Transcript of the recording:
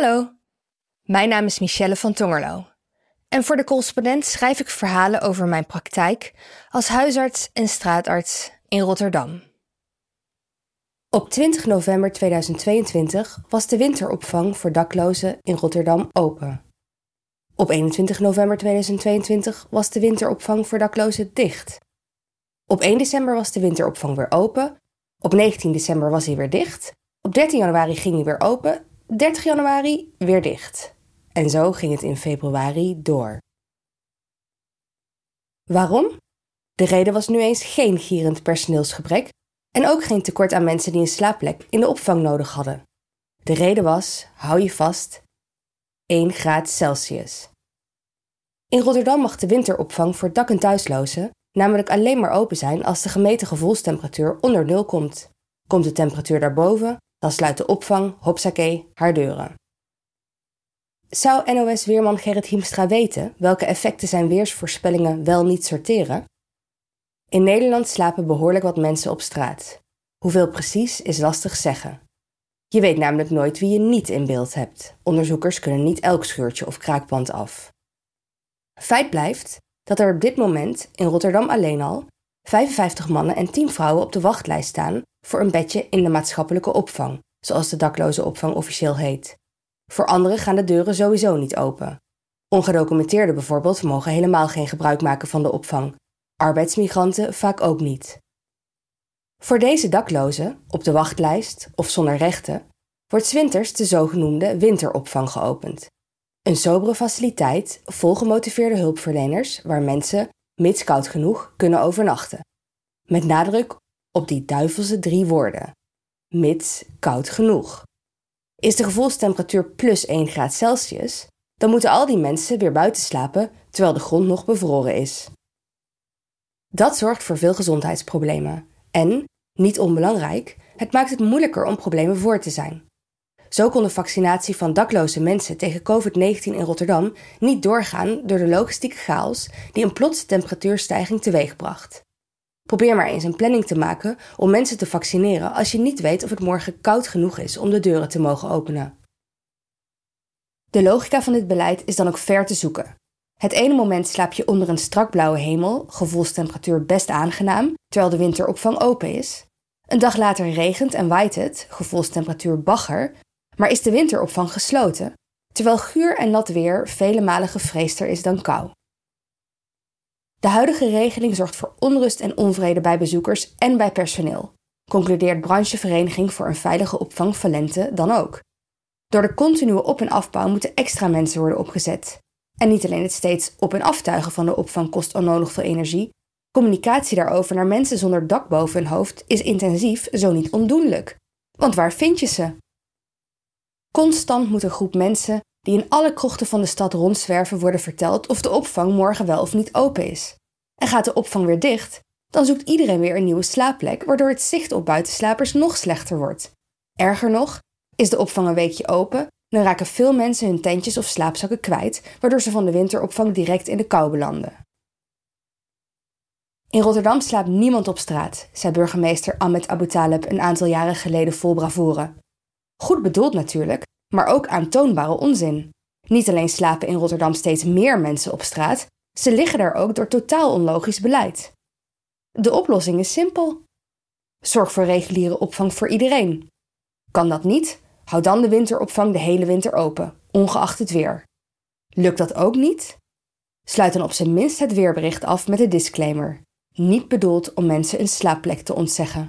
Hallo, mijn naam is Michelle van Tongerlo. En voor de correspondent schrijf ik verhalen over mijn praktijk als huisarts en straatarts in Rotterdam. Op 20 november 2022 was de winteropvang voor daklozen in Rotterdam open. Op 21 november 2022 was de winteropvang voor daklozen dicht. Op 1 december was de winteropvang weer open. Op 19 december was hij weer dicht. Op 13 januari ging hij weer open. 30 januari weer dicht. En zo ging het in februari door. Waarom? De reden was nu eens geen gierend personeelsgebrek en ook geen tekort aan mensen die een slaapplek in de opvang nodig hadden. De reden was, hou je vast, 1 graad Celsius. In Rotterdam mag de winteropvang voor dak- en thuislozen namelijk alleen maar open zijn als de gemeten gevoelstemperatuur onder nul komt. Komt de temperatuur daarboven, dan sluit de opvang, hopsakee, haar deuren. Zou NOS-weerman Gerrit Hiemstra weten welke effecten zijn weersvoorspellingen wel niet sorteren? In Nederland slapen behoorlijk wat mensen op straat. Hoeveel precies is lastig zeggen. Je weet namelijk nooit wie je niet in beeld hebt. Onderzoekers kunnen niet elk scheurtje of kraakband af. Feit blijft dat er op dit moment in Rotterdam alleen al 55 mannen en 10 vrouwen op de wachtlijst staan voor een bedje in de maatschappelijke opvang, zoals de dakloze opvang officieel heet. Voor anderen gaan de deuren sowieso niet open. Ongedocumenteerden bijvoorbeeld mogen helemaal geen gebruik maken van de opvang. Arbeidsmigranten vaak ook niet. Voor deze daklozen, op de wachtlijst of zonder rechten, wordt winters de zogenoemde winteropvang geopend. Een sobere faciliteit vol gemotiveerde hulpverleners waar mensen, mits koud genoeg, kunnen overnachten. Met nadruk op die duivelse drie woorden: mits koud genoeg. Is de gevoelstemperatuur plus 1 graad Celsius, dan moeten al die mensen weer buiten slapen terwijl de grond nog bevroren is. Dat zorgt voor veel gezondheidsproblemen en, niet onbelangrijk, het maakt het moeilijker om problemen voor te zijn. Zo kon de vaccinatie van dakloze mensen tegen COVID-19 in Rotterdam niet doorgaan door de logistieke chaos die een plotse temperatuurstijging teweegbracht. Probeer maar eens een planning te maken om mensen te vaccineren als je niet weet of het morgen koud genoeg is om de deuren te mogen openen. De logica van dit beleid is dan ook ver te zoeken. Het ene moment slaap je onder een strak blauwe hemel, gevoelstemperatuur best aangenaam, terwijl de winteropvang open is. Een dag later regent en waait het, gevoelstemperatuur bagger, maar is de winteropvang gesloten, terwijl guur en nat weer vele malen gevreesder is dan kou. De huidige regeling zorgt voor onrust en onvrede bij bezoekers en bij personeel, concludeert branchevereniging voor een veilige opvang Valente dan ook. Door de continue op- en afbouw moeten extra mensen worden opgezet. En niet alleen het steeds op- en aftuigen van de opvang kost onnodig veel energie, communicatie daarover naar mensen zonder dak boven hun hoofd is intensief, zo niet ondoenlijk. Want waar vind je ze? Constant moet een groep mensen die in alle krochten van de stad rondzwerven worden verteld of de opvang morgen wel of niet open is. En gaat de opvang weer dicht, dan zoekt iedereen weer een nieuwe slaapplek, waardoor het zicht op buitenslapers nog slechter wordt. Erger nog, is de opvang een weekje open, dan raken veel mensen hun tentjes of slaapzakken kwijt, waardoor ze van de winteropvang direct in de kou belanden. In Rotterdam slaapt niemand op straat, zei burgemeester Ahmed Abu Taleb een aantal jaren geleden vol bravoure. Goed bedoeld natuurlijk, maar ook aantoonbare onzin. Niet alleen slapen in Rotterdam steeds meer mensen op straat, ze liggen daar ook door totaal onlogisch beleid. De oplossing is simpel. Zorg voor reguliere opvang voor iedereen. Kan dat niet? Houd dan de winteropvang de hele winter open, ongeacht het weer. Lukt dat ook niet? Sluit dan op zijn minst het weerbericht af met de disclaimer: niet bedoeld om mensen een slaapplek te ontzeggen.